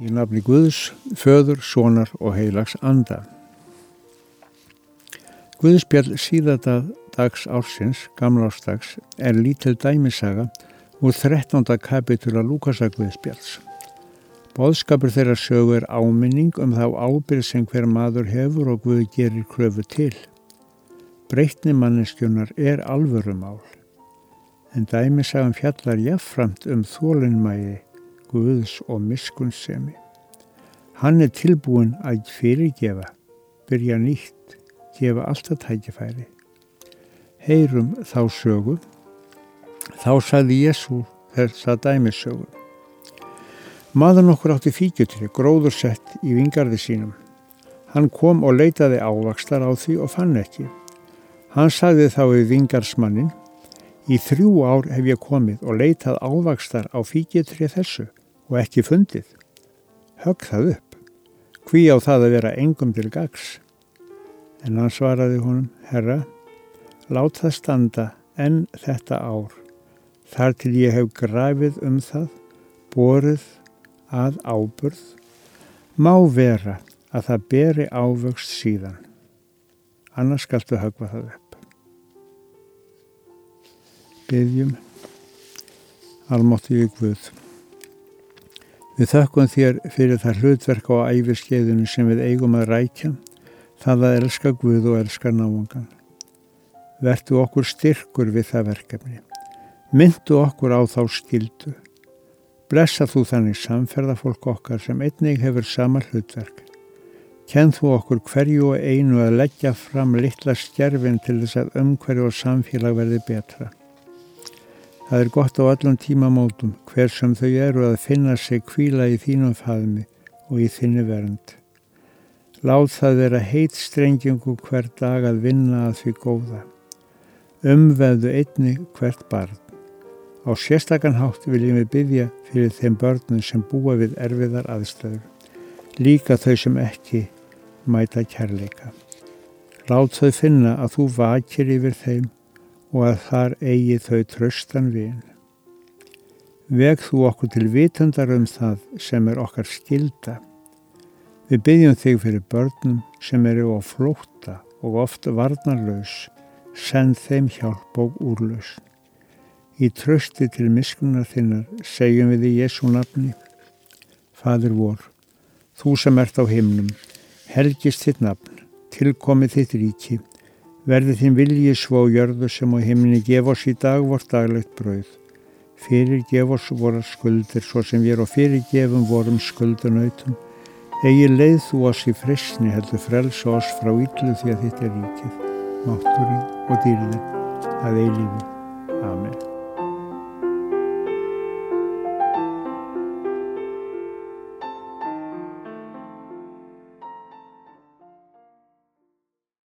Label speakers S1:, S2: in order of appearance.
S1: Í nafni Guðs, föður, sonar og heilags anda. Guðspjall síðadags ársins, gamla ársdags, er lítil dæmisaga úr 13. kapitula Lúkasa Guðspjalls. Bóðskapur þeirra sögu er áminning um þá ábyrð sem hver maður hefur og Guð gerir kröfu til. Breytni manneskjunar er alvörumál, en dæmisagan fjallar jáfnframt um þólinnmægi Guðs og miskunnsemi. Hann er tilbúin að fyrirgefa, byrja nýtt, gefa alltaf tækifæri. Heyrum þá sögu. Þá sagði Jésu þess að dæmissögu. Maður nokkur átti fíkjutri, gróðursett í vingarði sínum. Hann kom og leitaði ávakstar á því og fann ekki. Hann sagði þá við vingarsmannin, í þrjú ár hef ég komið og leitað ávakstar á fíkjutri þessu og ekki fundið. Högg það upp. Hví á það að vera engum til gags? En hann svaraði honum, herra, lát það standa en þetta ár. Þar til ég hef grafið um það, borið að áburð, má vera að það beri ávöxt síðan. Annars skaltu högva það upp. Byggjum, almáttu ég Guð. Við þökkum þér fyrir það hlutverk á æfiskeiðinu sem við eigum að rækja, það að elska Guð og elska náungan. Vertu okkur styrkur við það verkefni. Myndu okkur á þá skildu. Blessa þú þannig samferðafólk okkar sem einnig hefur sama hlutverk. Kenn þú okkur hverju og einu að leggja fram litla stjerfin til þess að umhverju og samfélag verði betra. Það er gott á allum tímamótum hver sem þau eru að finna sig kvíla í þínum faðmi og í þinni vernd. Láð það vera heit strengingu hver dag að vinna að því góða. Umveðu einni hvert barn. Á sérstakann hátt viljum við byggja fyrir þeim börnum sem búa við erfiðar aðstöður. Líka þau sem ekki mæta kærleika. Lát þau finna að þú vakir yfir þeim og að þar eigi þau tröstan vin. Veg þú okkur til vitundar um það sem er okkar skilda. Við byggjum þig fyrir börnum sem eru á flótta og oft varnarlaus, send þeim hjálp og úrlaus. Í trösti til miskunar þinnar segjum við í Jésu nafni. Fadur vor, þú sem ert á himnum, helgist þitt nafn, tilkomið þitt ríki, Verði þín vilji svo jörðu sem á himni gef oss í dag vort daglegt brauð. Fyrir gef oss voru skuldir svo sem við erum fyrir gefum vorum skuldunautum. Egi leið þú oss í frisni heldur frelsa oss frá yllu því að þetta er ríkið, mátturinn og dýrðin að eilífi. Amen.